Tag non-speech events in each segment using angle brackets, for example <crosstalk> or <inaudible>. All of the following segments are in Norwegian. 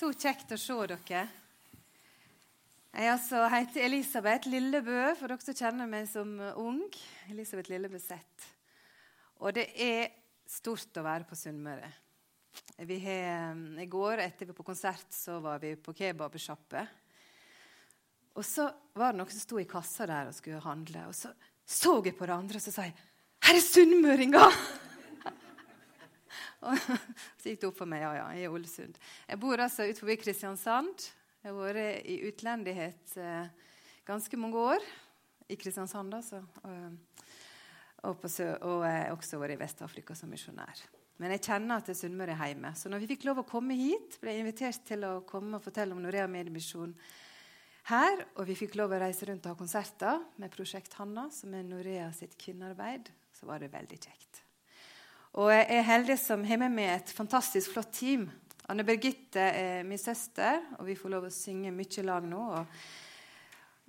Så kjekt å se dere. Jeg altså heter Elisabeth Lillebø, for dere som kjenner meg som ung. Elisabeth Lillebø Sett. Og det er stort å være på Sunnmøre. I går etter vi var på konsert, så var vi på kebabsjappe. Og så var det noen som sto i kassa der og skulle handle. Og så så jeg på det andre og så sa jeg, 'Her er sunnmøringer!' Og <laughs> så gikk det opp for meg. Ja, ja, jeg er i Ålesund. Jeg bor altså ut forbi Kristiansand. Jeg har vært i utlendighet eh, ganske mange år i Kristiansand. altså. Og, og, på, og har også vært i Vest-Afrika som misjonær. Men jeg kjenner at Sunnmøre er hjemme. Så når vi fikk lov å komme hit, ble jeg invitert til å komme og fortelle om Norea Mediemisjon her. Og vi fikk lov å reise rundt og ha konserter med Prosjekt Hanna, som er Norea sitt kvinnearbeid. Så var det veldig kjekt. Og jeg er heldig som har med meg et fantastisk flott team. Anne Birgitte er min søster, og vi får lov å synge mye lag nå.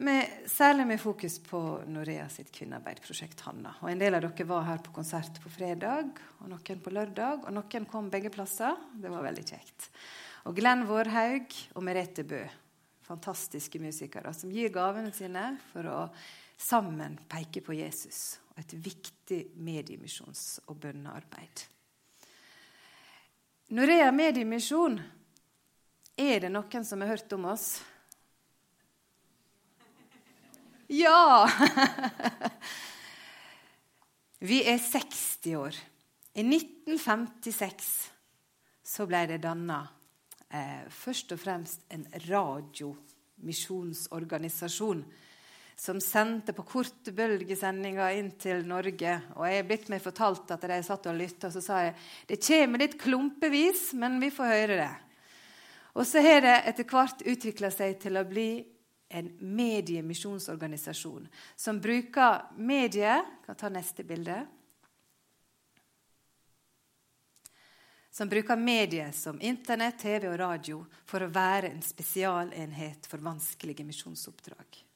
Med, særlig med fokus på Norea sitt kvinnearbeidprosjekt Hanna. Og En del av dere var her på konsert på fredag, og noen på lørdag. Og noen kom begge plasser. Det var veldig kjekt. Og Glenn Vårhaug og Merete Bø. Fantastiske musikere som gir gavene sine for å sammen peke på Jesus og et viktig mediemisjons- og bønnearbeid. Norea Mediemisjon, er det noen som har hørt om oss? Ja! <laughs> Vi er 60 år. I 1956 så ble det danna eh, først og fremst en radiomisjonsorganisasjon som sendte på korte bølgesendinger inn til Norge. Og jeg er blitt meg fortalt at de satt og lytta, og så sa jeg det kommer litt klumpevis, men vi får høre det. Og så har det etter hvert utvikla seg til å bli en mediemisjonsorganisasjon som bruker medier Kan ta neste bilde. Som bruker medier som Internett, TV og radio for å være en spesialenhet for vanskelige misjonsoppdrag.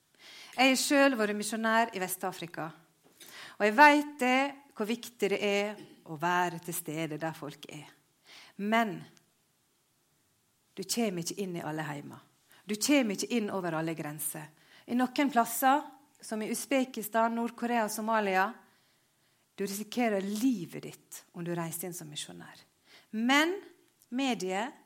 Jeg har sjøl vært misjonær i Vest-Afrika. Og jeg veit hvor viktig det er å være til stede der folk er. Men du kommer ikke inn i alle heimer. Du kommer ikke inn over alle grenser. I noen plasser, som i Usbekistan, Nord-Korea og Somalia, du risikerer livet ditt om du reiser inn som misjonær. Men mediet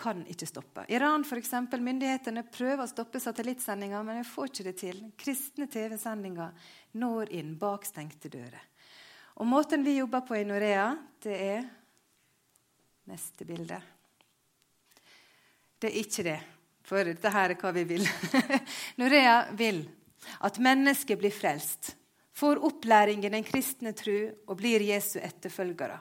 kan ikke stoppe. Iran for eksempel, Myndighetene prøver å stoppe satellittsendinger, men de får ikke det til. Kristne TV-sendinger når inn bak stengte dører. Og Måten vi jobber på i Norea, det er Neste bilde. Det er ikke det, for dette her er hva vi vil. <laughs> Norea vil at mennesket blir frelst får opplæring i den kristne tru og blir Jesu etterfølgere.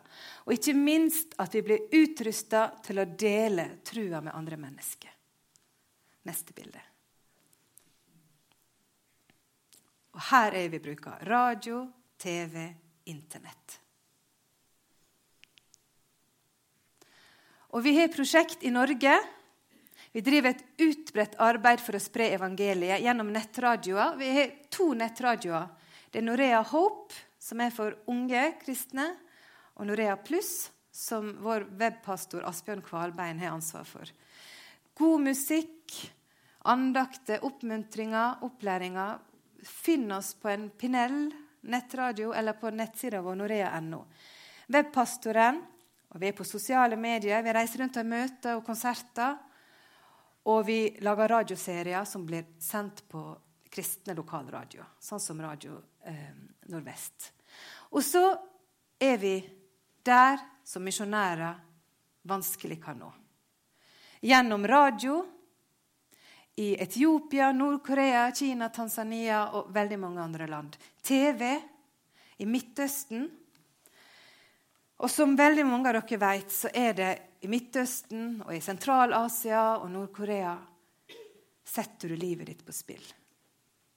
Og ikke minst at vi blir utrusta til å dele trua med andre mennesker. Neste bilde. Og her er vi bruka radio, TV, Internett. Og vi har prosjekt i Norge. Vi driver et utbredt arbeid for å spre evangeliet gjennom nettradioer. Vi har to nettradioer det er Norea Hope, som er for unge kristne, og Norea Pluss, som vår webpastor Asbjørn Kvalbein har ansvar for. God musikk, andakter, oppmuntringer, opplæringer. Finn oss på en Pinell nettradio eller på nettsida vår norea.no. Webpastoren, og vi er på sosiale medier. Vi reiser rundt og møter og konserter. Og vi lager radioserier som blir sendt på kristne lokalradio, sånn som Radio eh, Nordvest. Og så er vi der som misjonærer vanskelig kan nå. Gjennom radio i Etiopia, Nord-Korea, Kina, Tanzania og veldig mange andre land. TV i Midtøsten. Og som veldig mange av dere vet, så er det i Midtøsten og i Sentral-Asia og Nord-Korea setter du livet ditt på spill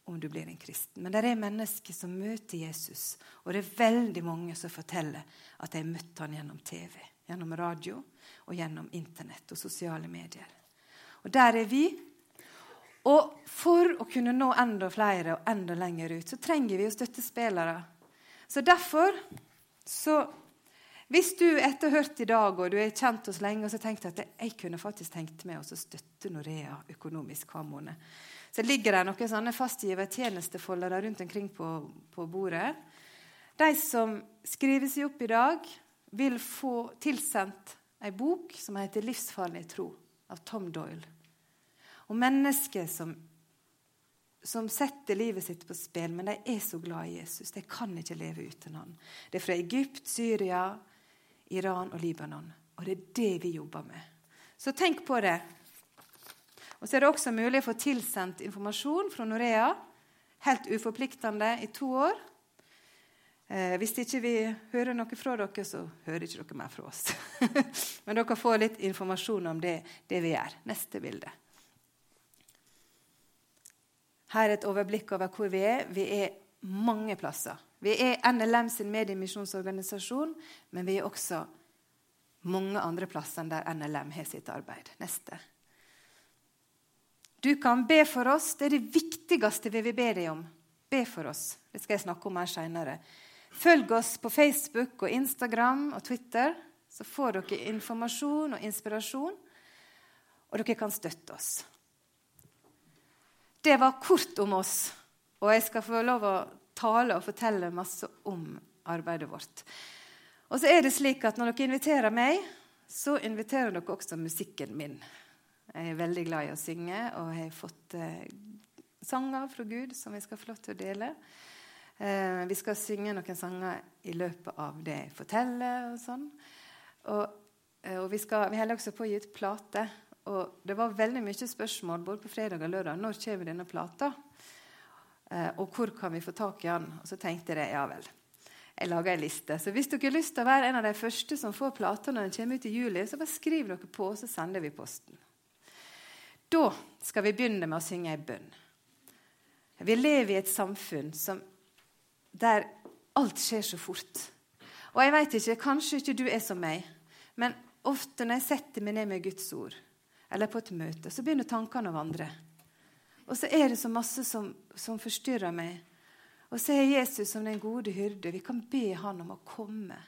om du blir en kristen. Men det er mennesker som møter Jesus, og det er veldig mange som forteller at de har møtt han gjennom TV, gjennom radio og gjennom Internett og sosiale medier. Og der er vi. Og for å kunne nå enda flere og enda lenger ut, så trenger vi jo støttespillere. Så derfor så Hvis du etter hørt i dag og du har kjent oss lenge og så tenkte at jeg kunne faktisk tenkt meg å støtte Norea økonomisk hver måned, så ligger det noen sånne fastgivertjenestefoldere rundt omkring på, på bordet. De som skriver seg opp i dag, vil få tilsendt ei bok som heter 'Livsfarlig tro' av Tom Doyle. Og mennesker som, som setter livet sitt på spill, men de er så glad i Jesus. De kan ikke leve uten han. Det er fra Egypt, Syria, Iran og Libanon. Og det er det vi jobber med. Så tenk på det. Og så er det også mulig å få tilsendt informasjon fra Norea. Helt uforpliktende i to år. Eh, hvis ikke vi hører noe fra dere, så hører ikke dere mer fra oss. <laughs> Men dere får litt informasjon om det, det vi gjør. Neste bilde. Her er et overblikk over hvor vi er. Vi er mange plasser. Vi er NLM sin mediemisjonsorganisasjon, men vi er også mange andre plasser der NLM har sitt arbeid. Neste. Du kan be for oss. Det er det viktigste vi vil be deg om. Be for oss. Det skal jeg snakke om her seinere. Følg oss på Facebook og Instagram og Twitter, så får dere informasjon og inspirasjon. Og dere kan støtte oss. Det var kort om oss, og jeg skal få lov å tale og fortelle masse om arbeidet vårt. Og så er det slik at Når dere inviterer meg, så inviterer dere også musikken min. Jeg er veldig glad i å synge, og jeg har fått eh, sanger fra Gud som vi skal få lov til å dele. Eh, vi skal synge noen sanger i løpet av det jeg forteller. og sånn. Og, eh, og vi, skal, vi holder også på å gi ut plate. Og det var veldig mye spørsmål både på fredag og lørdag. Når kommer denne plata? Eh, og hvor kan vi få tak i han? Og så tenkte jeg ja vel. Jeg lager ei liste. Så hvis dere har lyst til å være en av de første som får plata når den kommer ut i juli, så bare skriv dere på, og så sender vi posten. Da skal vi begynne med å synge ei bønn. Vi lever i et samfunn som, der alt skjer så fort. Og jeg vet ikke, Kanskje ikke du er som meg, men ofte når jeg setter meg ned med Guds ord, eller på et møte, så begynner tankene å vandre. Og så er det så masse som, som forstyrrer meg. Og så er Jesus som den gode hyrde. Vi kan be han om å komme,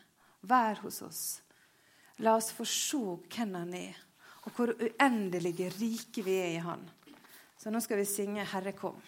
Vær hos oss. La oss få se hvem han er, og hvor uendelige rike vi er i han. Så nå skal vi synge 'Herre, kom'.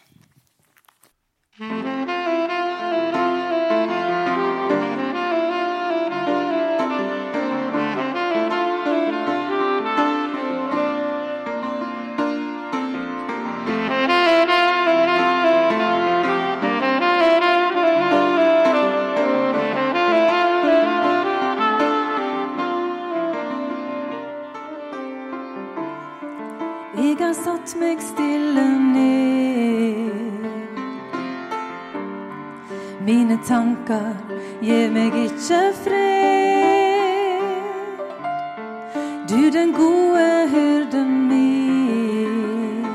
Tanker gir meg ikke fred. Du den gode hyrden min.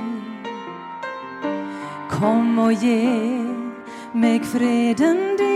Kom og gi meg freden meg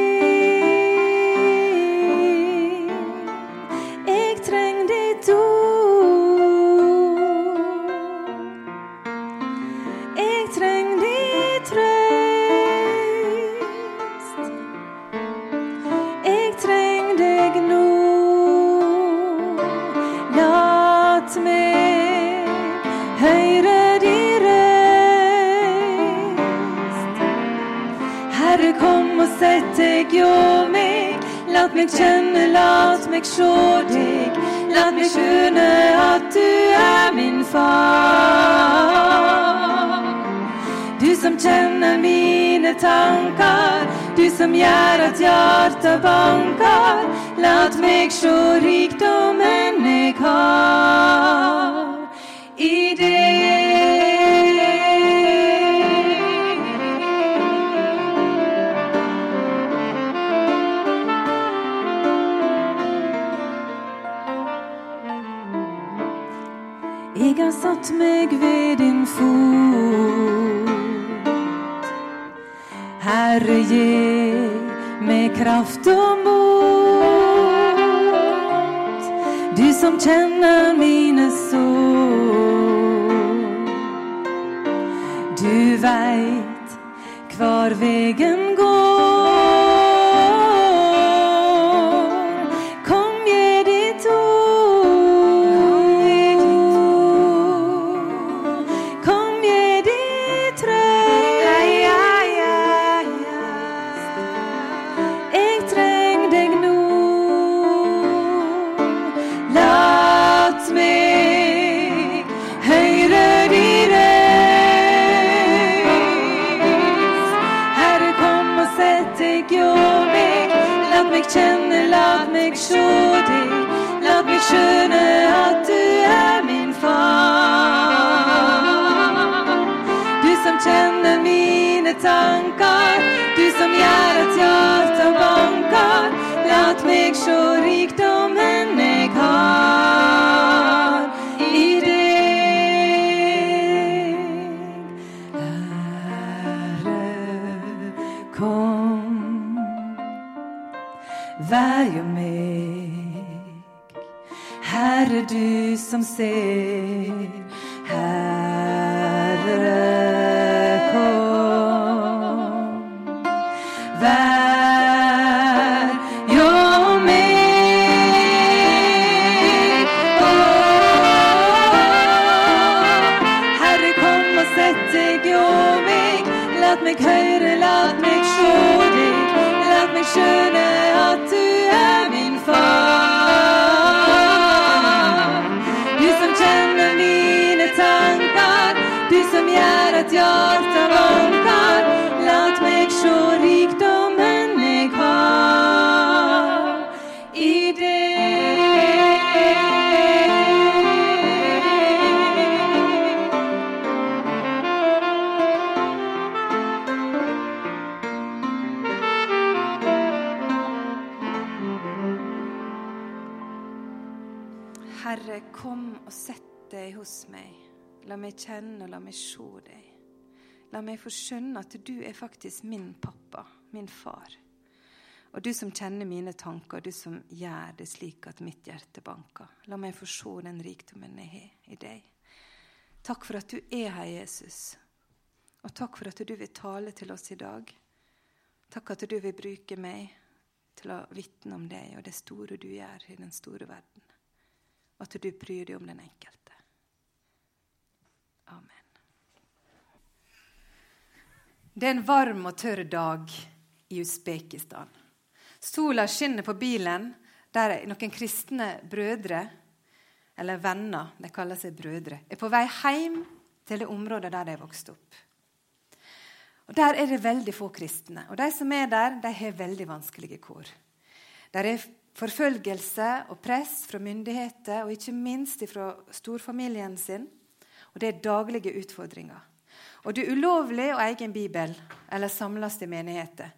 meg sjå deg. Lat meg skjønne at du er min far. Du som kjenner mine tanker, du som gjør at hjertet banker. Lat meg sjå rikdommen jeg har at hjertet vanker. Lat meg sjå rikdommen jeg har i deg. Herre, kom og sett deg hos meg. La meg kjenne og la meg se deg. La meg få skjønne at du er faktisk min pappa, min far. Og du som kjenner mine tanker, du som gjør det slik at mitt hjerte banker. La meg få se den rikdommen jeg har i deg. Takk for at du er her, Jesus. Og takk for at du vil tale til oss i dag. Takk at du vil bruke meg til å vitne om deg og det store du gjør i den store verden at du bryr deg om den enkelte. Det er en varm og tørr dag i Usbekistan. Sola skinner på bilen der noen kristne brødre, eller venner, de kaller seg brødre, er på vei hjem til det området der de vokste opp. Og Der er det veldig få kristne. Og de som er der, de har veldig vanskelige kår. Der er forfølgelse og press fra myndigheter, og ikke minst fra storfamilien sin. Og det er daglige utfordringer. Og det er ulovlig å eie en bibel eller samles i menigheter.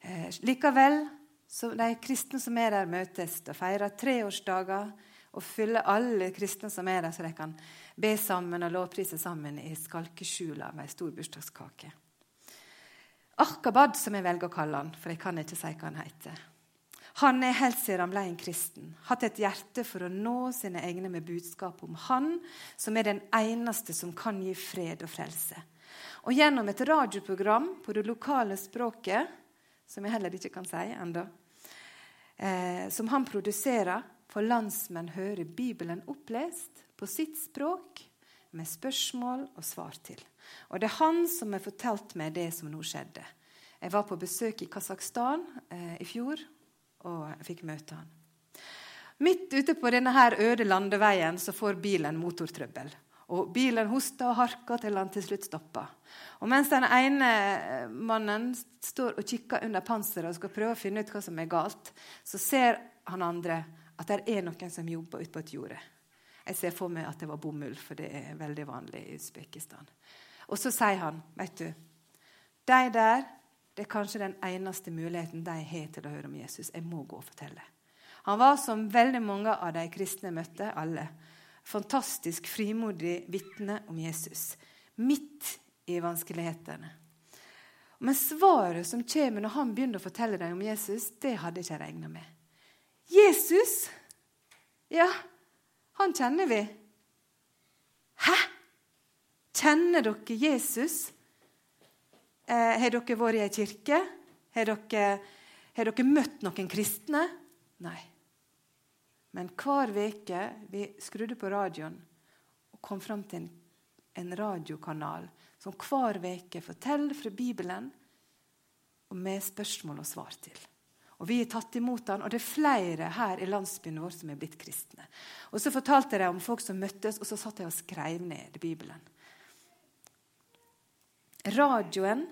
Eh, likevel så de kristne som er der, møtes og feirer treårsdager og fyller alle kristne som er der, så de kan be sammen og lovprise sammen i skalkeskjula med ei stor bursdagskake. Arkabad, som jeg velger å kalle han, for jeg kan ikke si hva han heter. Han er helt siden han ble en kristen, hatt et hjerte for å nå sine egne med budskap om Han, som er den eneste som kan gi fred og frelse. Og gjennom et radioprogram på det lokale språket, som jeg heller ikke kan si ennå, eh, som han produserer, får landsmenn høre Bibelen opplest på sitt språk med spørsmål og svar til. Og det er han som har fortalt meg det som nå skjedde. Jeg var på besøk i Kasakhstan eh, i fjor og jeg fikk møte han. Midt ute på denne her øde landeveien så får bilen motortrøbbel. Og Bilen hoster og harker til han til slutt stopper. Og Mens den ene mannen står og kikker under panseret og skal prøve å finne ut hva som er galt, så ser han andre at det er noen som jobber ute på et jorde. Jeg ser for meg at det var bomull, for det er veldig vanlig i Usbekistan. Og så sier han, vet du, de der det er kanskje den eneste muligheten de har til å høre om Jesus. Jeg må gå og fortelle. Han var som veldig mange av de kristne møtte, alle, fantastisk frimodig vitne om Jesus. Midt i vanskelighetene. Men svaret som kommer når han begynner å fortelle dem om Jesus, det hadde jeg ikke regna med. Jesus? Ja, han kjenner vi. Hæ? Kjenner dere Jesus? Eh, har dere vært i ei kirke? Har dere, har dere møtt noen kristne? Nei. Men hver uke vi skrudde på radioen og kom fram til en, en radiokanal som hver uke forteller fra Bibelen og med spørsmål og svar til. Og Vi har tatt imot han, og det er flere her i landsbyen vår som er blitt kristne. Og Så fortalte de om folk som møttes, og så satt de og skrev ned Bibelen. Radioen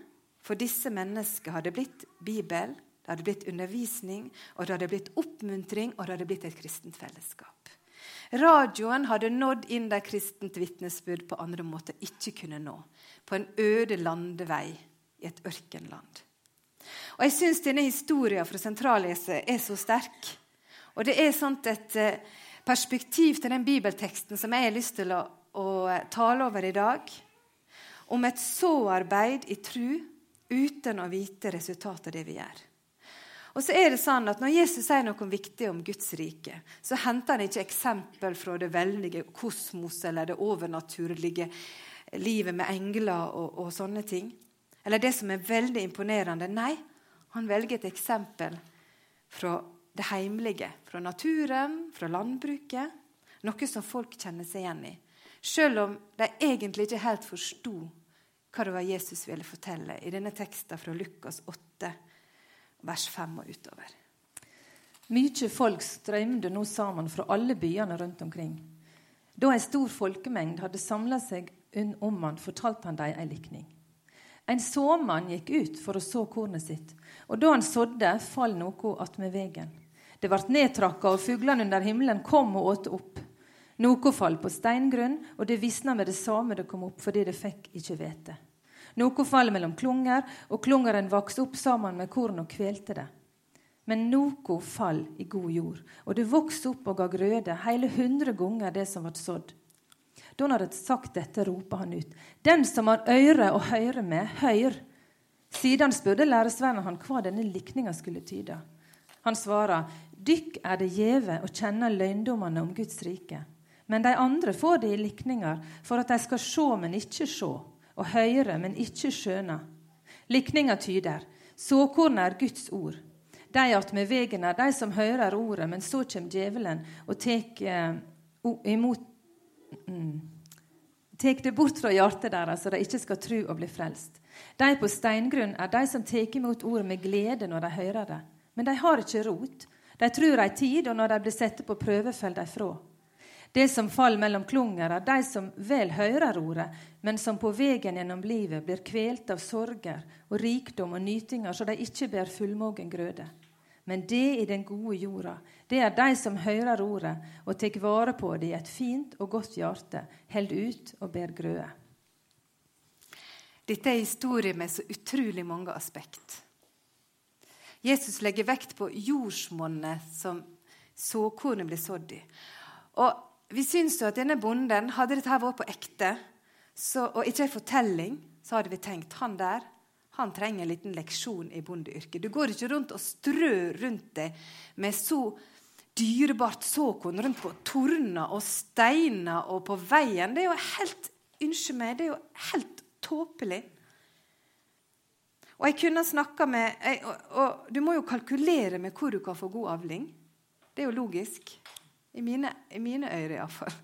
for disse menneskene hadde blitt Bibel, det hadde blitt undervisning, og det hadde blitt oppmuntring, og det hadde blitt et kristent fellesskap. Radioen hadde nådd inn der kristent vitnesbyrd på andre måter ikke kunne nå. På en øde landevei i et ørkenland. Og Jeg syns denne historien fra Sentralleset er så sterk. Og det er sånt et eh, perspektiv til den bibelteksten som jeg har lyst til å, å tale over i dag. Om et såarbeid i tru uten å vite resultatet av det vi gjør. Og så er det sånn at Når Jesus sier noe viktig om Guds rike, så henter han ikke eksempel fra det veldige kosmos eller det overnaturlige livet med engler og, og sånne ting. Eller det som er veldig imponerende. Nei, han velger et eksempel fra det heimlige. Fra naturen, fra landbruket. Noe som folk kjenner seg igjen i. Selv om de egentlig ikke helt forsto hva det var Jesus ville fortelle i denne teksten fra Lukas 8, vers 5 og utover. Mykje folk strømde nå sammen fra alle byene rundt omkring. Da en stor folkemengd hadde samla seg om han, fortalte han dem en likning. En såmann gikk ut for å så kornet sitt, og da han sådde, fall noe attmed vegen. Det ble nedtrakka, og fuglene under himmelen kom og åt opp. Noe fall på steingrunn, og det visna med det samme det kom opp, fordi det fikk ikke hvete. Noe fall mellom klunger, og klungeren vokste opp sammen med korn og kvelte det. Men noe fall i god jord, og det vokste opp og ga grøde, hele hundre ganger det som ble sådd. Da han hadde sagt dette, ropa han ut, Den som har øre å høre med, høyr. Siden spurte læresvennen han hva denne likninga skulle tyde. Han svarer, Dykk er det gjeve å kjenne løgndommene om Guds rike. Men de andre får det i likninger for at de skal se, men ikke se, og høre, men ikke skjønne. Likninga tyder såkornet er Guds ord. De attmed vegen er de som hører ordet, men så kommer djevelen og tek, uh, imot mm, Tek det bort fra hjertet deres, så de ikke skal tro og bli frelst. De på steingrunn er de som tar imot ordet med glede når de hører det. Men de har ikke rot. De tror ei tid, og når de blir satt på prøve, faller de fra. Det som faller mellom klunger, er de som vel hører ordet, men som på veien gjennom livet blir kvelt av sorger og rikdom og nytinger, så de ikke ber fullmogen grøde. Men det i den gode jorda, det er de som hører ordet og tar vare på det i et fint og godt hjerte, holder ut og ber grøde. Dette er historie med så utrolig mange aspekt. Jesus legger vekt på jordsmonnet som såkornet blir sådd i. Og Vi syns jo at denne bonden, hadde dette vært på ekte så, og ikke en fortelling, så hadde vi tenkt han der han trenger en liten leksjon i bondeyrket. Du går ikke rundt og strør rundt deg med så dyrebart såkorn rundt på torner og steiner og på veien. Det er jo helt Unnskyld meg, det er jo helt tåpelig. Og jeg kunne snakka med jeg, og, og, Du må jo kalkulere med hvor du kan få god avling. Det er jo logisk. I mine, i mine øyne, iallfall.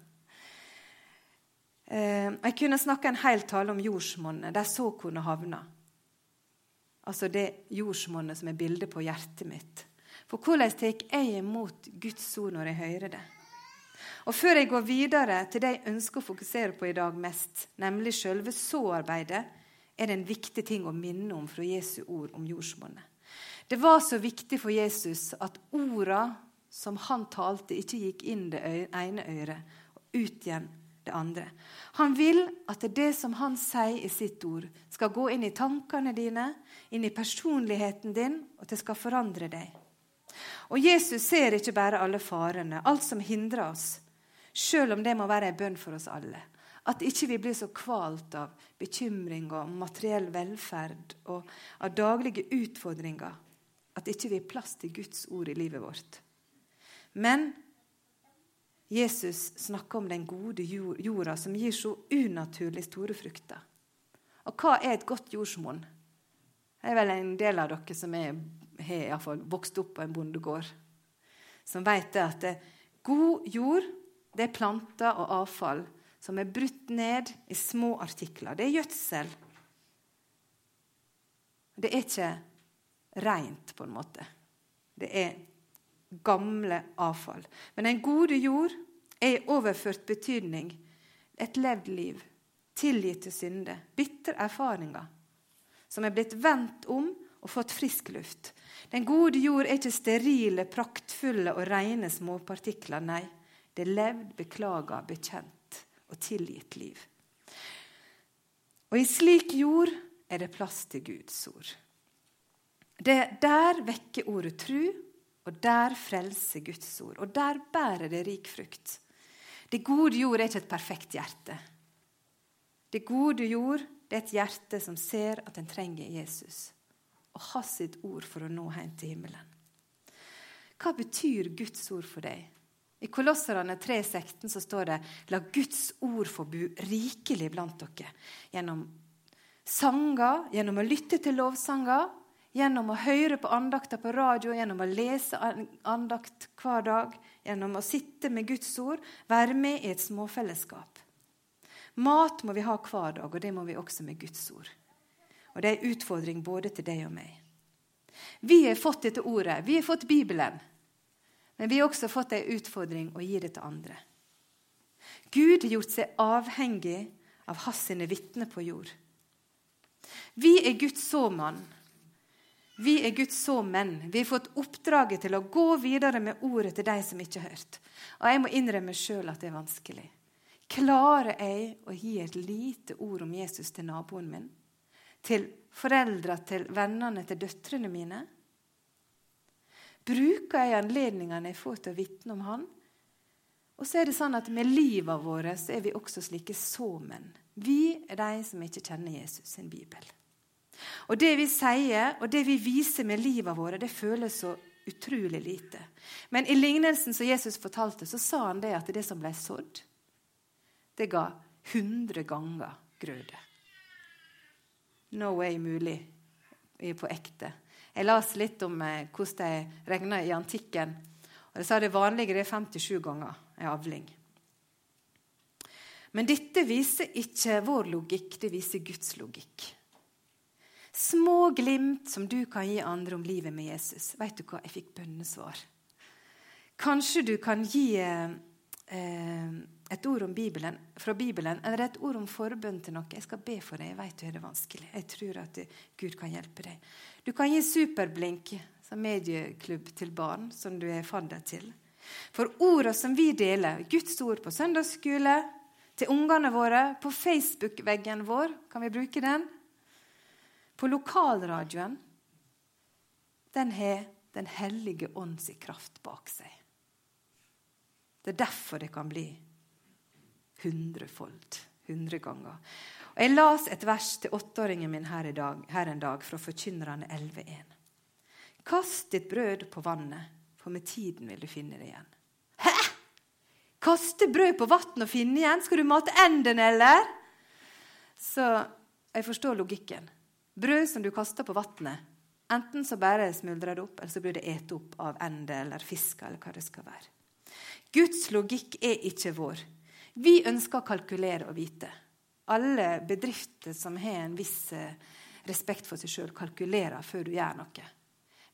Eh, jeg kunne snakke en hel tale om jordsmonnet, der så kunne havna. Altså det jordsmonnet som er bildet på hjertet mitt. For hvordan tar jeg imot Guds ord når jeg hører det? Og Før jeg går videre til det jeg ønsker å fokusere på i dag mest, nemlig selve såarbeidet, er det en viktig ting å minne om fra Jesu ord om jordsmonnet. Det var så viktig for Jesus at orda som han talte, ikke gikk inn det ene øret og ut igjen det andre. Han vil at det som han sier i sitt ord, skal gå inn i tankene dine, inn i personligheten din, og at det skal forandre deg. Og Jesus ser ikke bare alle farene, alt som hindrer oss, sjøl om det må være en bønn for oss alle. At ikke vi blir så kvalt av bekymring og materiell velferd og av daglige utfordringer. At ikke vi har plass til Guds ord i livet vårt. Men Jesus snakker om den gode jorda som gir så unaturlig store frukter. Og hva er et godt jordsmonn? Det er vel en del av dere som er, har vokst opp på en bondegård, som vet at god jord det er planter og avfall som er brutt ned i små artikler. Det er gjødsel. Det er ikke rent, på en måte. Det er gamle avfall. Men den gode jord er i overført betydning et levd liv, tilgitte synder, bitre erfaringer, som er blitt vendt om og fått frisk luft. Den gode jord er ikke sterile, praktfulle og rene småpartikler. Nei, det er levd, beklaga, bekjent og tilgitt liv. Og i slik jord er det plass til Guds ord. Det, der vekker ordet tru, og der frelser Guds ord. Og der bærer det rik frukt. Det gode jord er ikke et perfekt hjerte. Det gode jord det er et hjerte som ser at en trenger Jesus og har sitt ord for å nå hjem til himmelen. Hva betyr Guds ord for deg? I Kolosserne 3,16 så står det La Guds ord få bo rikelig blant dere. Gjennom sanger, gjennom å lytte til lovsanger, gjennom å høre på andakter på radio, gjennom å lese andakt hver dag, gjennom å sitte med Guds ord, være med i et småfellesskap. Mat må vi ha hver dag, og det må vi også med Guds ord. Og det er en utfordring både til deg og meg. Vi har fått dette ordet. Vi har fått Bibelen. Men vi har også fått en utfordring å gi det til andre. Gud har gjort seg avhengig av hans sine vitner på jord. Vi er Guds såmann. Vi er Guds såmenn. Vi har fått oppdraget til å gå videre med ordet til de som ikke har hørt. Og jeg må innrømme sjøl at det er vanskelig. Klarer jeg å gi et lite ord om Jesus til naboen min? Til foreldra, til vennene, til døtrene mine? Bruker jeg anledningene jeg får til å vitne om Han? Og så er det sånn at Med livet vårt så er vi også slike såmenn. Vi er de som ikke kjenner Jesus sin bibel. Og Det vi sier og det vi viser med livet vårt, det føles så utrolig lite. Men i lignelsen som Jesus fortalte, så sa han det at det som ble sådd, det ga 100 ganger grøde. No way mulig på ekte. Jeg las litt om eh, hvordan de regna i antikken. Og de sa det vanlige det er 57 ganger en avling. Men dette viser ikke vår logikk, det viser Guds logikk. Små glimt som du kan gi andre om livet med Jesus. Vet du hva? Jeg fikk bønnesvar. Kanskje du kan gi eh, et ord Bibelen, fra Bibelen eller et ord om forbønn til noe. Jeg skal be for deg. Jeg vet du har det vanskelig. Jeg tror at Gud kan hjelpe deg. Du kan gi Superblink som medieklubb til barn som du er fadder til. For ordene som vi deler, Guds ord på søndagsskole, til ungene våre, på Facebook-veggen vår, kan vi bruke den? På lokalradioen, den har Den hellige ånds kraft bak seg. Det er derfor det kan bli hundrefold. Hundre ganger. Og Jeg las et vers til åtteåringen min her, dag, her en dag fra Forkynnerne 11.1. Kast ditt brød på vannet, for med tiden vil du finne det igjen. Hæ?! Kaste brød på vann og finne igjen? Skal du mate enden, eller? Så jeg forstår logikken. Brød som du kaster på vannet, enten så bare smuldrer det opp, eller så blir det et opp av ende eller fisk, eller hva det skal være. Guds logikk er ikke vår. Vi ønsker å kalkulere og vite. Alle bedrifter som har en viss eh, respekt for seg sjøl, kalkulerer før du gjør noe.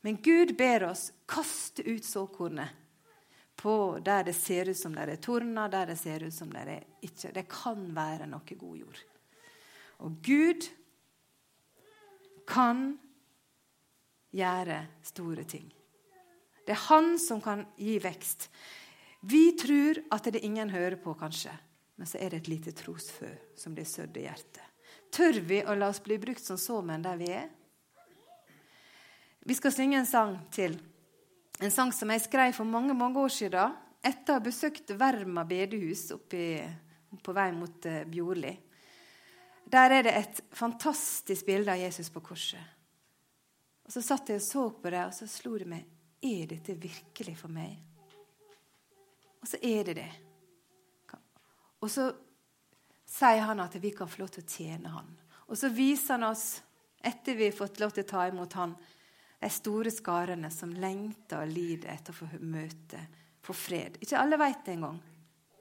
Men Gud ber oss kaste ut såkornet på der det ser ut som det er torner, der det ser ut som det er ikke. Det kan være noe god jord. Og Gud kan gjøre store ting. Det er han som kan gi vekst. Vi tror at det ingen hører på, kanskje, men så er det et lite trosfø som blir sødd i hjertet. Tør vi å la oss bli brukt som såmenn der vi er? Vi skal synge en sang til. En sang som jeg skrev for mange mange år siden etter å ha besøkt Verma bedehus oppi, på vei mot uh, Bjorli. Der er det et fantastisk bilde av Jesus på korset. Og Så satt jeg og så på det, og så slo det meg er dette virkelig for meg. Og så er det det. Og så sier han at vi kan få lov til å tjene han. Og så viser han oss, etter vi har fått lov til å ta imot han, de store skarene som lengter og lider etter å få møte, få fred. Ikke alle vet det engang.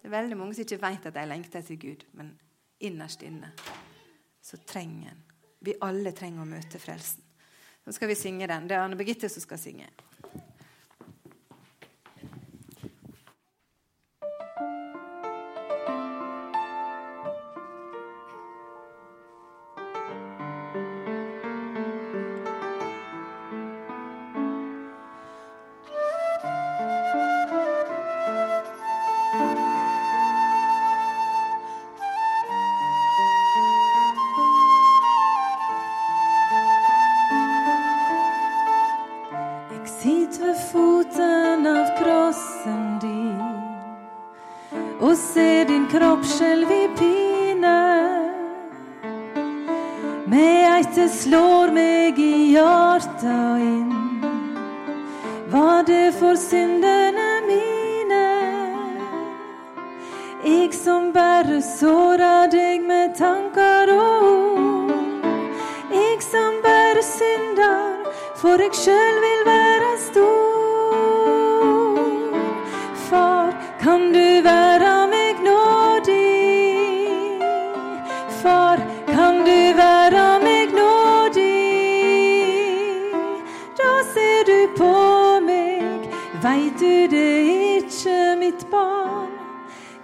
Det er veldig mange som ikke vet at de lengter til Gud, men innerst inne så trenger en Vi alle trenger å møte frelsen. Nå skal vi synge den. Det er Anne Birgitte som skal synge.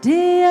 Det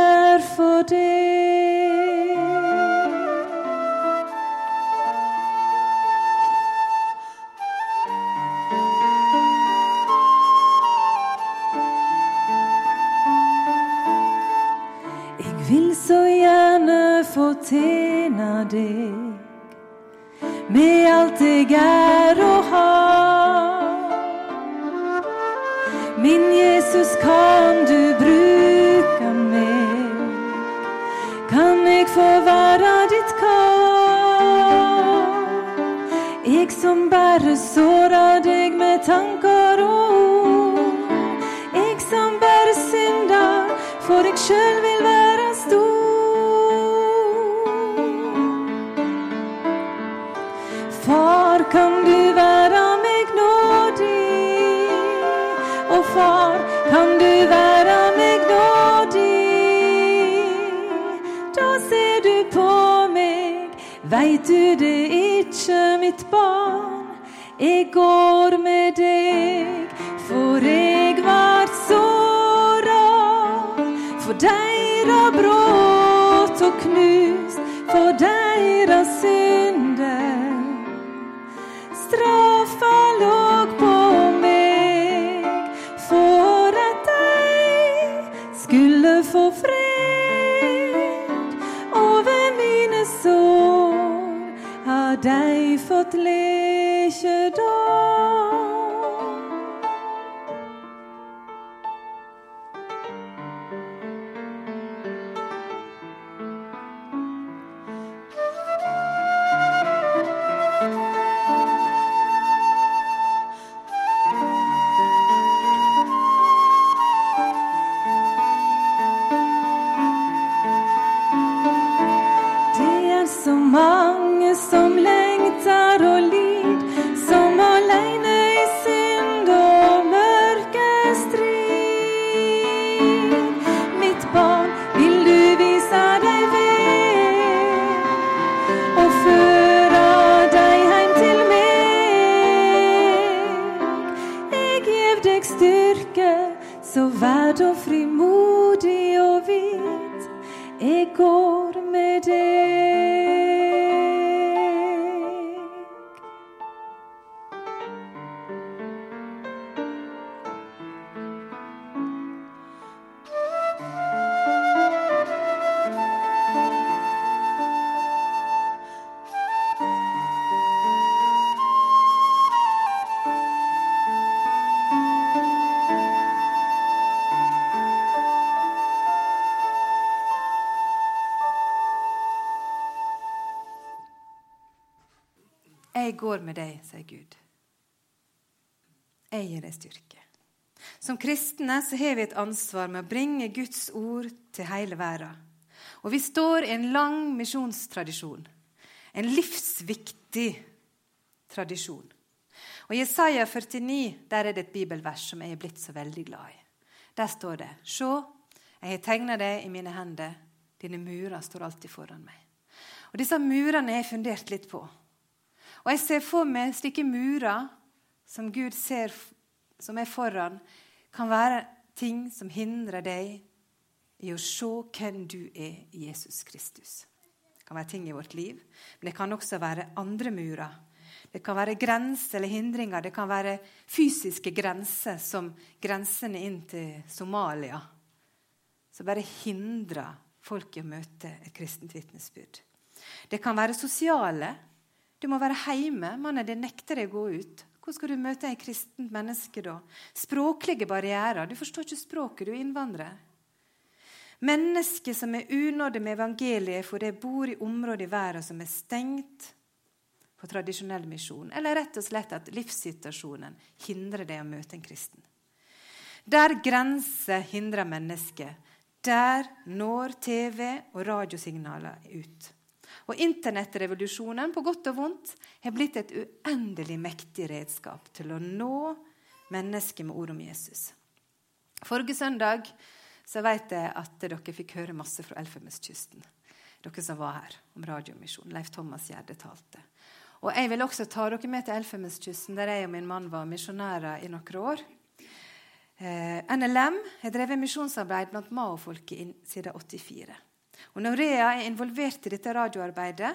skulle få fred. Over mine sår har deg fått lekedom. Deg, sier Gud. Jeg gir deg styrke. Som kristne så har vi et ansvar med å bringe Guds ord til hele verden. Og vi står i en lang misjonstradisjon. En livsviktig tradisjon. Og I Jesaja 49 der er det et bibelvers som jeg er blitt så veldig glad i. Der står det Se, jeg har tegna deg i mine hender. Dine murer står alltid foran meg. Og Disse murene har jeg fundert litt på. Og jeg ser for meg slike murer som Gud ser som er foran, kan være ting som hindrer deg i å se hvem du er i Jesus Kristus. Det kan være ting i vårt liv, men det kan også være andre murer. Det kan være grenser eller hindringer. Det kan være fysiske grenser, som grensene inn til Somalia, som bare hindrer folk i å møte et kristent vitnesbyrd. Det kan være sosiale. Du må være hjemme. Mannen din nekter deg å gå ut. Hvordan skal du møte et kristent menneske da? Språklige barrierer. Du forstår ikke språket, du er innvandrer. Mennesker som er unådde med evangeliet fordi de bor i områder i verden som er stengt på tradisjonell misjon, eller rett og slett at livssituasjonen hindrer deg å møte en kristen. Der grenser hindrer mennesket, der når TV og radiosignaler ut. Og Internettrevolusjonen, på godt og vondt, har blitt et uendelig mektig redskap til å nå mennesker med ord om Jesus. Forrige søndag så vet jeg at dere fikk høre masse fra Elfenbenskysten. Dere som var her om Radiomisjonen. Leif Thomas Gjerde talte. Og Jeg vil også ta dere med til Elfenbenskysten, der jeg og min mann var misjonærer i noen år. Eh, NLM har drevet misjonsarbeid blant Mao-folket siden 84. Og Norea er involvert i dette radioarbeidet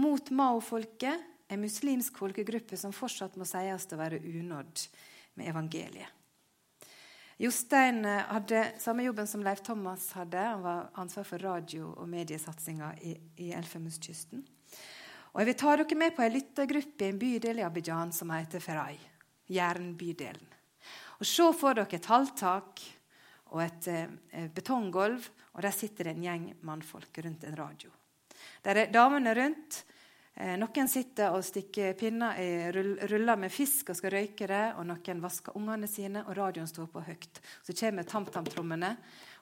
mot Mao-folket, en muslimsk folkegruppe som fortsatt må sies å være unådd med evangeliet. Jostein hadde samme jobben som Leif Thomas hadde. Han var ansvar for radio- og mediesatsinga i, i Elfenbenskysten. Jeg vil ta dere med på ei lyttergruppe i en bydel i Abidjan som heter Ferai. Jernbydelen. Og Se for dere et halvtak og et eh, betonggulv, og der sitter det en gjeng mannfolk rundt en radio. Der er damene rundt Eh, noen sitter og stikker pinner i ruller med fisk og skal røyke det. og Noen vasker ungene sine, og radioen står på høyt. Så kommer tamtamtrommene,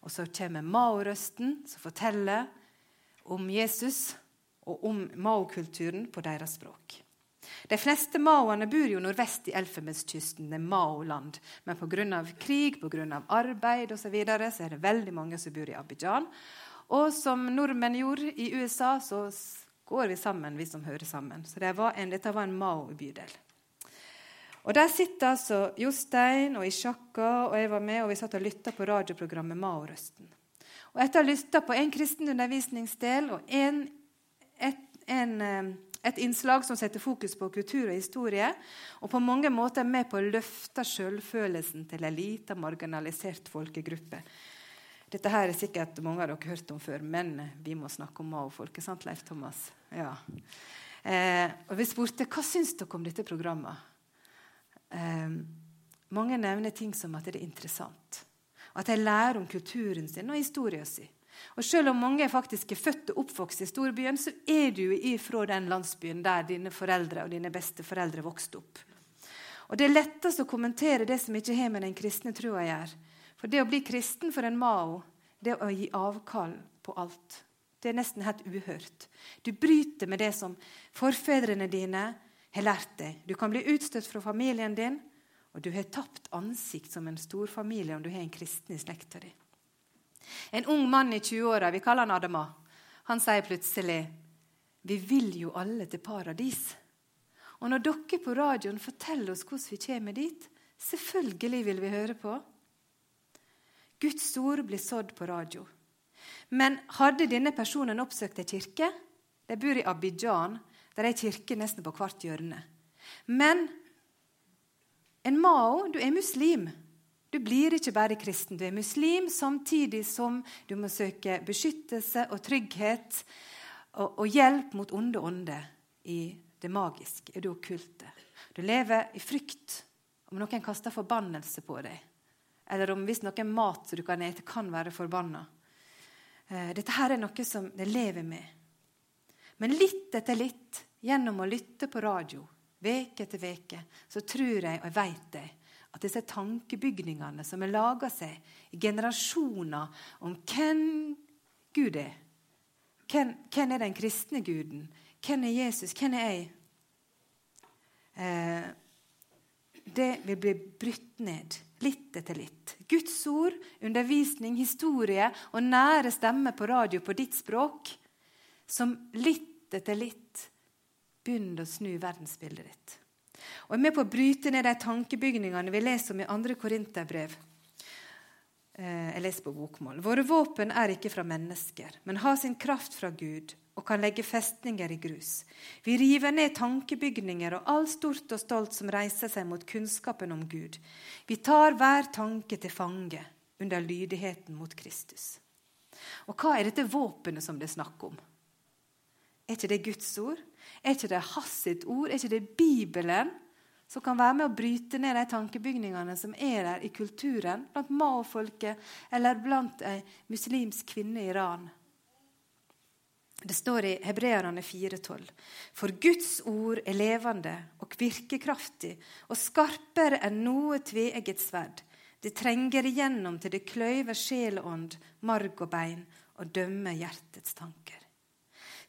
og så kommer Mao-røsten, som forteller om Jesus og om Mao-kulturen på deres språk. De fleste maoene bor jo nordvest i Elfenbenskysten, det er Mao-land. Men pga. krig, på grunn av arbeid osv. Så, videre, så er det veldig mange som bor i Abidjan. Og som nordmenn gjorde i USA, så går vi sammen, vi som hører sammen. Så det var en, dette var en Mao-bydel. Og Der sitter altså Jostein og Ishaka og jeg var med, og vi satt og lytta på radioprogrammet Mao-røsten. Og Etter å ha lytta på en kristen undervisningsdel og en, et, en, eh, et, innslag som setter fokus på kultur og historie, og på mange måter er med på å løfte selvfølelsen til en liten, marginalisert folkegruppe, dette her er sikkert mange av dere hørt om før, men vi må snakke om Mao-folket. sant, Leif Thomas? Ja. Eh, og Vi spurte hva syns dere om dette programmet. Eh, mange nevner ting som at det er interessant. Og at de lærer om kulturen sin og historien sin. Og Selv om mange faktisk er født og oppvokst i storbyen, så er du ifra den landsbyen der dine foreldre og dine besteforeldre vokste opp. Og Det er lettest å kommentere det som ikke har med den kristne trua å gjøre. For det å bli kristen for en Mao, det å gi avkall på alt, det er nesten helt uhørt. Du bryter med det som forfedrene dine har lært deg. Du kan bli utstøtt fra familien din, og du har tapt ansikt som en storfamilie om du har en kristen i slekta di. En ung mann i 20-åra, vi kaller han Adama, han sier plutselig Vi vil jo alle til paradis. Og når dere på radioen forteller oss hvordan vi kommer dit, selvfølgelig vil vi høre på. Guds ord blir sådd på radio. Men hadde denne personen oppsøkt ei kirke? De bor i Abidjan, der er kirke nesten på hvert hjørne. Men en Mao, du er muslim. Du blir ikke bare kristen. Du er muslim samtidig som du må søke beskyttelse og trygghet og, og hjelp mot onde ånder i det magiske, i det okkulte. Du lever i frykt om noen kaster forbannelse på deg eller om hvis noen mat du kan ete, kan være forbanna. Eh, dette her er noe som de lever med. Men litt etter litt, gjennom å lytte på radio, veke etter veke, så tror jeg og jeg vet jeg, at disse tankebygningene som er laga seg i generasjoner om hvem Gud er hvem, hvem, er den kristne guden? Hvem er Jesus? Hvem er jeg? Eh, det vil bli brutt ned litt etter litt. Guds ord, undervisning, historie og nære stemmer på radio på ditt språk, som litt etter litt begynner å snu verdensbildet ditt. Og er med på å bryte ned de tankebygningene vi leser om i 2. Korinterbrev. Eh, jeg leser på bokmål. Våre våpen er ikke fra mennesker, men har sin kraft fra Gud og kan legge festninger i grus. Vi river ned tankebygninger og all stort og stolt som reiser seg mot kunnskapen om Gud. Vi tar hver tanke til fange under lydigheten mot Kristus. Og hva er dette våpenet som det er snakk om? Er ikke det Guds ord? Er ikke det hans sitt ord? Er ikke det Bibelen? Som kan være med å bryte ned de tankebygningene som er der i kulturen, blant Mao-folket eller blant ei muslimsk kvinne i Iran Det står i Hebreerne 4,12.: For Guds ord er levende og virkekraftig og skarpere enn noe tveegget sverd. Det trenger igjennom til det kløyver sjel og ånd, marg og bein, og dømmer hjertets tanker.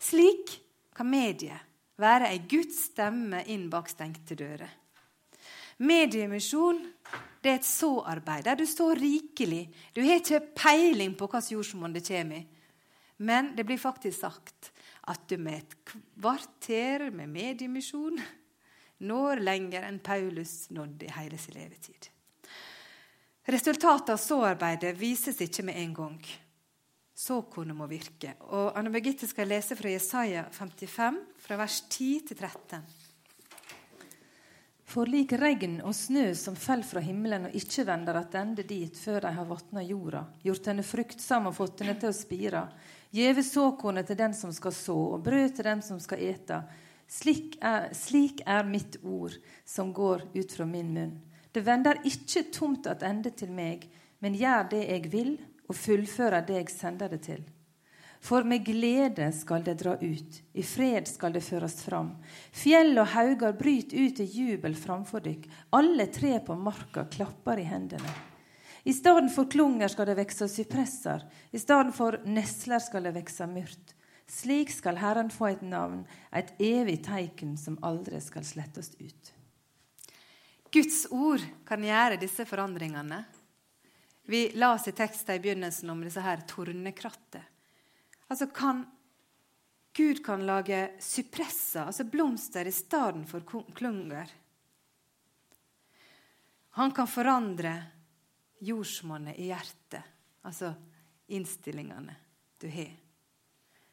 Slik kan mediet være ei Guds stemme inn bak stengte dører. Mediemisjon det er et så-arbeid der du står rikelig. Du har ikke peiling på hvilken jordsmonn det kommer i. Men det blir faktisk sagt at du med et kvarter med mediemisjon når lenger enn Paulus nådde i hele sin levetid. Resultatet av så-arbeidet vises ikke med en gang. Såkornet må virke. Og Anne Birgitte skal lese fra Jesaja 55, fra vers 10 til 13. For lik regn og snø som fell fra himmelen og ikke vender attende dit før de har vatna jorda, gjort henne fruktsam og fått henne til å spire, gjeve såkornet til den som skal så, og brød til den som skal ete. Slik er, slik er mitt ord som går ut fra min munn. Det vender ikke tomt attende til meg, men gjør det jeg vil, og fullfører det jeg sender det til. For med glede skal det dra ut, i fred skal det føres fram. Fjell og hauger bryter ut i jubel framfor dykk. Alle tre på marka klapper i hendene. I stedet for klunger skal det vekse sypresser, i stedet for nesler skal det vekse myrt. Slik skal Herren få et navn, et evig teiken som aldri skal slettes ut. Guds ord kan gjøre disse forandringene. Vi las i teksten i begynnelsen om disse her tornekrattet. Altså kan Gud kan lage sypresser, altså blomster, i stedet for klunger. Han kan forandre jordsmonnet i hjertet, altså innstillingene du har.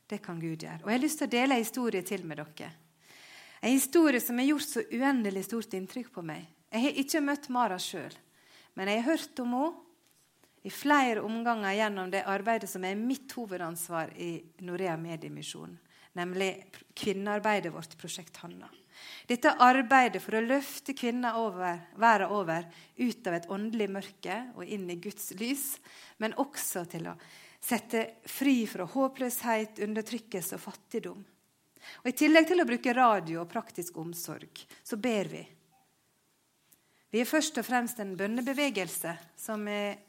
Det kan Gud gjøre. Og Jeg har lyst til å dele en historie til med dere. En historie som har gjort så uendelig stort inntrykk på meg. Jeg har ikke møtt Mara sjøl, men jeg har hørt om henne i flere omganger gjennom det arbeidet som er mitt hovedansvar i Norea Mediemisjon, nemlig kvinnearbeidet vårt, Prosjekt Hanna. Dette arbeidet for å løfte kvinner over, verden over ut av et åndelig mørke og inn i Guds lys, men også til å sette fri fra håpløshet, undertrykkelse og fattigdom. Og I tillegg til å bruke radio og praktisk omsorg, så ber vi. Vi er først og fremst en bønnebevegelse som er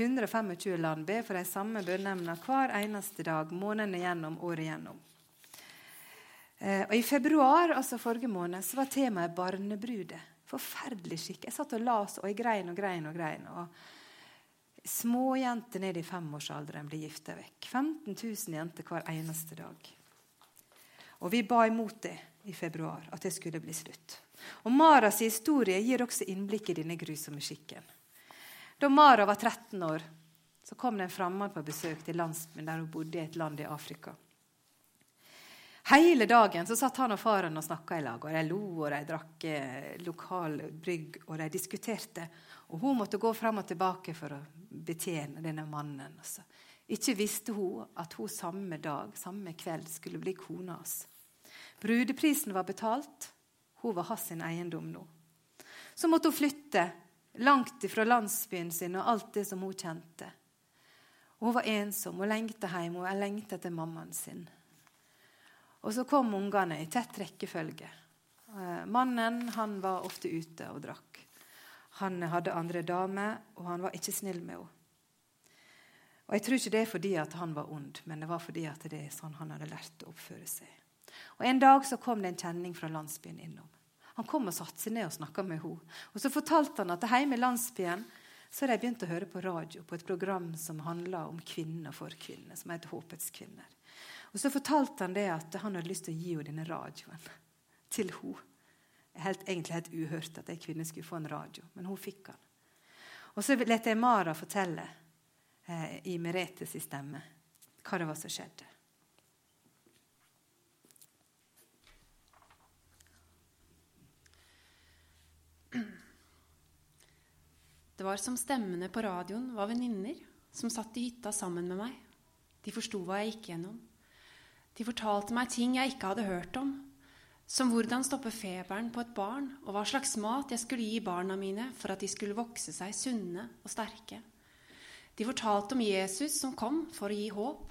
125 land ber for de samme bønneemnene hver eneste dag, månedene gjennom, året gjennom. Eh, og I februar altså forrige måned, så var temaet barnebrudet. Forferdelig skikk. Jeg satt og las, og jeg grein og grein og grein. og Småjenter ned i femårsalderen blir gifta vekk. 15 000 jenter hver eneste dag. Og vi ba imot det i februar, at det skulle bli slutt. Og Maras historie gir også innblikk i denne grusomme skikken. Da Mara var 13 år, så kom det en fremmed på besøk til landsbyen der hun bodde i et land i Afrika. Hele dagen så satt han og faren og snakka i lag. og De lo og de drakk eh, lokal brygg og de diskuterte. Og Hun måtte gå fram og tilbake for å betjene denne mannen. Altså. Ikke visste hun at hun samme dag, samme kveld, skulle bli kona hans. Brudeprisen var betalt. Hun var hans eiendom nå. Så måtte hun flytte langt ifra landsbyen sin og alt det som hun kjente. Hun var ensom og lengta hjem og lengta etter mammaen sin. Og så kom ungene i tett rekkefølge. Eh, mannen han var ofte ute og drakk. Han hadde andre damer, og han var ikke snill med henne. Og Jeg tror ikke det er fordi at han var ond, men det var fordi at det er sånn han hadde lært å oppføre seg. Og En dag så kom det en kjenning fra landsbyen innom. Han kom og satte seg ned og snakka med henne. Og så fortalte han at hjemme i landsbyen så hadde de begynt å høre på radio på et program som handla om kvinner for kvinner, som heter Håpets kvinner. Og så fortalte han det at han hadde lyst til å gi henne denne radioen til henne. Helt, egentlig helt uhørt at ei kvinne skulle få en radio, men hun fikk den. Og så lot jeg Mara fortelle eh, i Meretes stemme hva det var som skjedde. Det var som stemmene på radioen var venninner som satt i hytta sammen med meg. De forsto hva jeg gikk gjennom. De fortalte meg ting jeg ikke hadde hørt om, som hvordan stoppe feberen på et barn, og hva slags mat jeg skulle gi barna mine for at de skulle vokse seg sunne og sterke. De fortalte om Jesus som kom for å gi håp.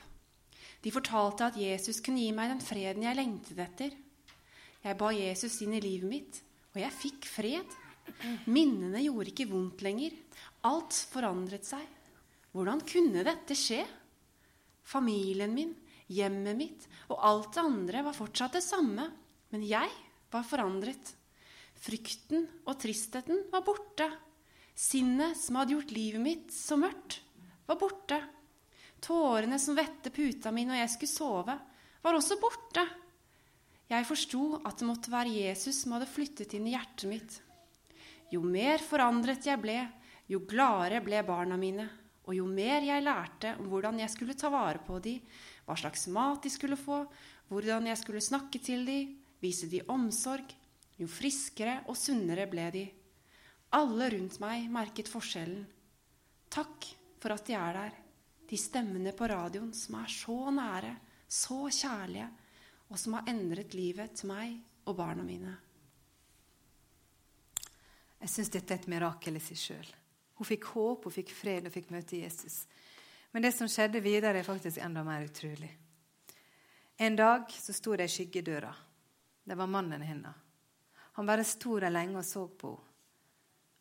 De fortalte at Jesus kunne gi meg den freden jeg lengtet etter. Jeg ba Jesus inn i livet mitt, og jeg fikk fred. Minnene gjorde ikke vondt lenger. Alt forandret seg. Hvordan kunne dette skje? Familien min, hjemmet mitt og alt det andre var fortsatt det samme, men jeg var forandret. Frykten og tristheten var borte. Sinnet som hadde gjort livet mitt så mørkt, var borte. Tårene som vette puta mi når jeg skulle sove, var også borte. Jeg forsto at det måtte være Jesus som hadde flyttet inn i hjertet mitt. Jo mer forandret jeg ble, jo gladere ble barna mine, og jo mer jeg lærte om hvordan jeg skulle ta vare på dem, hva slags mat de skulle få, hvordan jeg skulle snakke til dem, vise dem omsorg, jo friskere og sunnere ble de. Alle rundt meg merket forskjellen. Takk for at de er der, de stemmene på radioen som er så nære, så kjærlige, og som har endret livet til meg og barna mine. Jeg syns dette er et mirakel i seg sjøl. Hun fikk håp, hun fikk fred og fikk møte Jesus. Men det som skjedde videre, er faktisk enda mer utrolig. En dag så sto det i skyggedøra. Det var mannen hennes. Han bare sto der lenge og så på henne.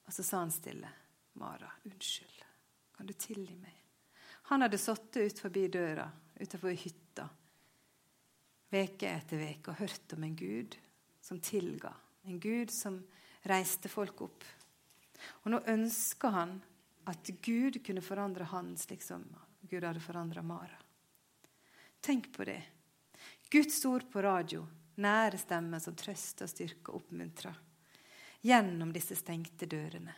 Og så sa han stille, 'Mara, unnskyld. Kan du tilgi meg?' Han hadde sittet ut forbi døra utenfor hytta veke etter veke og hørt om en Gud som tilga. En Gud som reiste folk opp. Og nå ønska han at Gud kunne forandre han slik som Gud hadde forandra Mara. Tenk på det. Guds ord på radio, nære stemmer som trøster, styrker og oppmuntrer. Gjennom disse stengte dørene,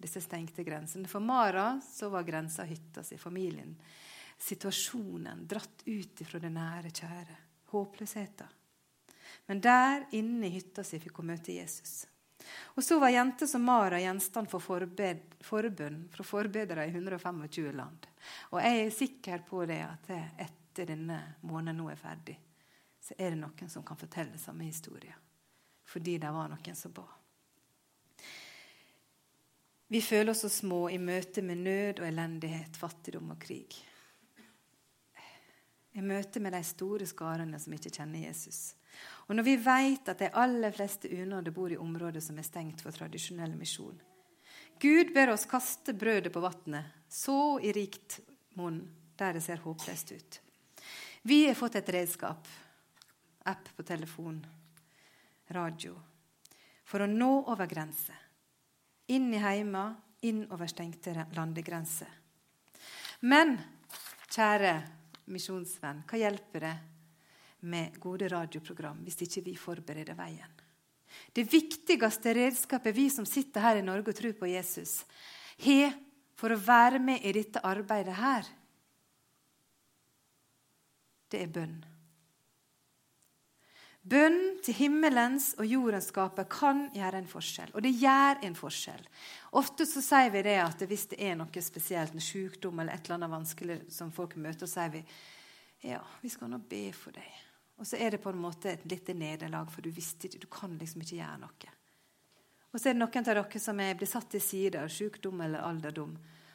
disse stengte grensene. For Mara så var grensa hytta si, familien, situasjonen, dratt ut ifra det nære, kjære. Håpløsheten. Men der inne i hytta si fikk hun møte Jesus. Og så var jenter som Mara gjenstand for forbønn fra forbedere i 125 land. Og jeg er sikker på det at etter denne måneden nå er ferdig, så er det noen som kan fortelle samme historie. Fordi det var noen som ba. Vi føler oss så små i møte med nød og elendighet, fattigdom og krig. I møte med de store skarene som ikke kjenner Jesus. Og når vi vet at de aller fleste unådde bor i områder som er stengt for tradisjonell misjon Gud ber oss kaste brødet på vannet, så i rikt monn der det ser håpløst ut. Vi har fått et redskap, app på telefon, radio, for å nå over grenser. Inn i heima, inn over stengte landegrenser. Men kjære misjonsvenn, hva hjelper det med gode radioprogram hvis ikke vi forbereder veien. Det viktigste redskapet vi som sitter her i Norge og tror på Jesus, har for å være med i dette arbeidet her, det er bønn. Bønn til himmelens og jordens skaper kan gjøre en forskjell. Og det gjør en forskjell. Ofte så sier vi det at hvis det er noe spesielt, en sykdom eller et eller annet vanskelig som folk møter, så sier vi ja, vi skal nå be for deg. Og så er det på en måte et lite nederlag, for du visste ikke, du kan liksom ikke gjøre noe. Og så er det noen av dere som er, blir satt til side av sykdom eller alderdom.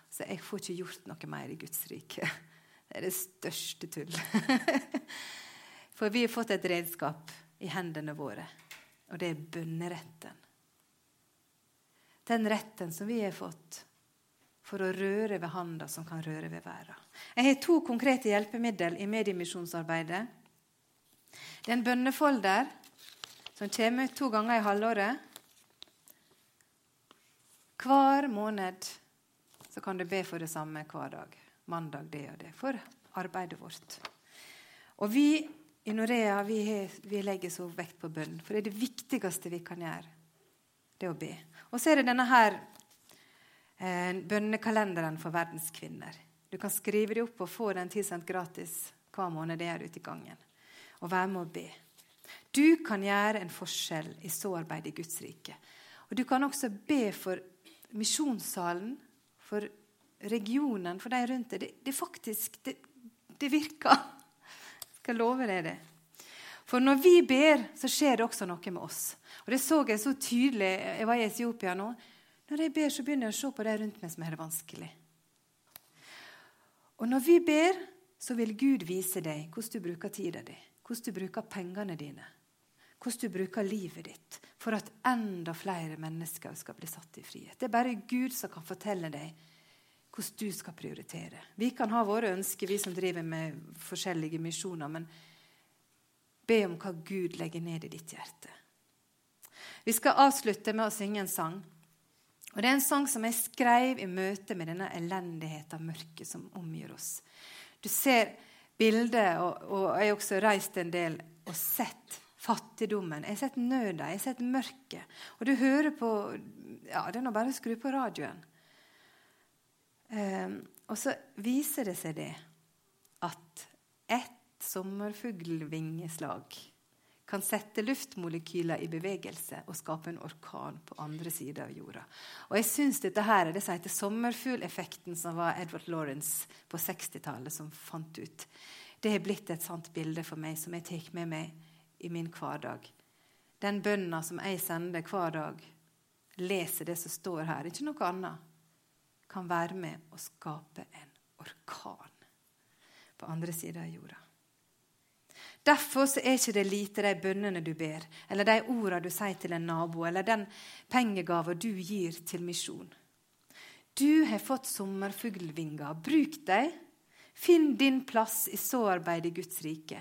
Så jeg får ikke gjort noe mer i Guds rike. Det er det største tull. <laughs> For vi har fått et redskap i hendene våre, og det er bønneretten. Den retten som vi har fått for å røre ved handa som kan røre ved verden. Jeg har to konkrete hjelpemiddel i mediemisjonsarbeidet. Det er en bønnefolder som kommer ut to ganger i halvåret. Hver måned så kan du be for det samme hver dag. Mandag det og det. For arbeidet vårt. Og vi i Norea vi, vi legger så vekt på bønn, for det er det viktigste vi kan gjøre. Det å be. Og så er det denne her eh, bønnekalenderen for verdens kvinner. Du kan skrive det opp og få den tilsendt gratis hver måned det er ute i gangen og være med å be. Du kan gjøre en forskjell i sårarbeid i Guds rike. Og Du kan også be for misjonssalen, for regionen, for de rundt deg. Det, det faktisk det, det virker. Jeg skal love deg det. For når vi ber, så skjer det også noe med oss. Og Det så jeg så tydelig. Jeg var i Etiopia nå. Når jeg ber, så begynner jeg å se på de rundt meg som har det vanskelig. Og når vi ber, så vil Gud vise deg hvordan du bruker tida di, hvordan du bruker pengene dine, hvordan du bruker livet ditt for at enda flere mennesker skal bli satt i frihet. Det er bare Gud som kan fortelle deg hvordan du skal prioritere. Vi kan ha våre ønsker, vi som driver med forskjellige misjoner, men be om hva Gud legger ned i ditt hjerte. Vi skal avslutte med å synge en sang. Og Det er en sang som jeg skrev i møte med denne elendigheten og mørket som omgir oss. Du ser bildet, og, og jeg har også reist en del og sett fattigdommen. Jeg har sett nøda, jeg har sett mørket. Og du hører på Ja, det er nå bare å skru på radioen. Um, og så viser det seg det at ett sommerfuglvingeslag kan sette luftmolekyler i bevegelse og skape en orkan på andre sida av jorda. Og jeg synes dette her er det som heter sommerfugleffekten, som var Edward Lawrence på 60-tallet som fant ut. Det har blitt et sant bilde for meg som jeg tar med meg i min hverdag. Den bønna som jeg sender hver dag, leser det som står her, ikke noe annet, kan være med å skape en orkan på andre sida av jorda. Derfor er ikke det lite de bønnene du ber, eller de ordene du sier til en nabo, eller den pengegava du gir til misjon. Du har fått sommerfuglvinger. Bruk dem. Finn din plass i såarbeid i Guds rike.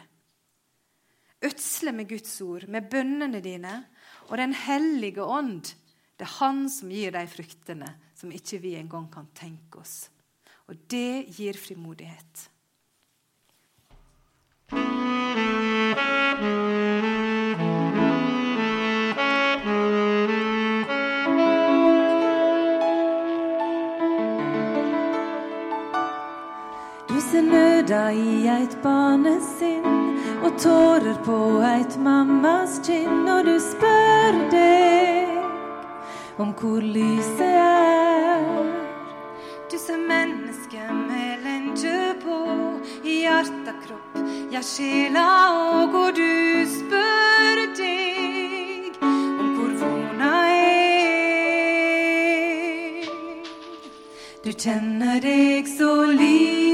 Ødsle med Guds ord, med bønnene dine og Den hellige ånd. Det er Han som gir de fruktene som ikke vi engang kan tenke oss. Og det gir frimodighet. Du ser nøda i eit barnesinn og tårer på eit mammas kinn, og du spør deg om hvor lyset er. Du ser mennesket i hjerte, kropp, ja, sjela og du spør deg om hvor vona er. Du kjenner deg så liten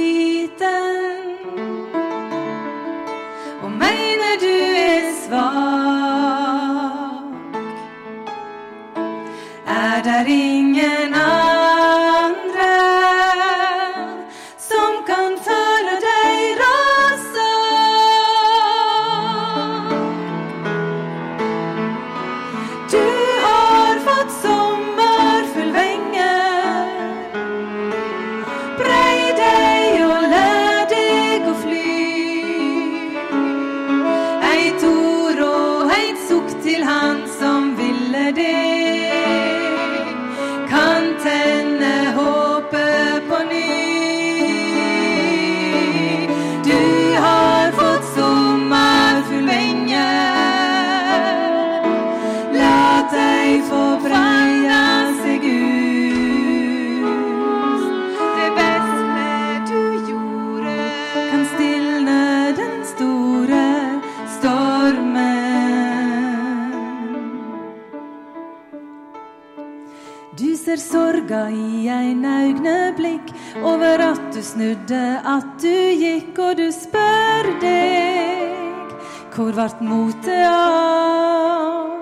Du ser sorga i ein augneblikk over at du snudde, at du gikk, og du spør deg hvor vart motet av?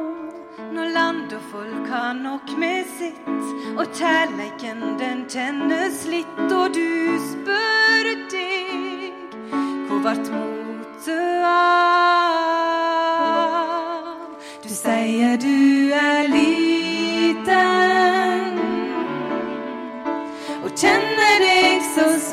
Når land og folk har nok med sitt, og kjærleiken den kjennes litt, og du spør deg hvor vart motet av? Du sier du deg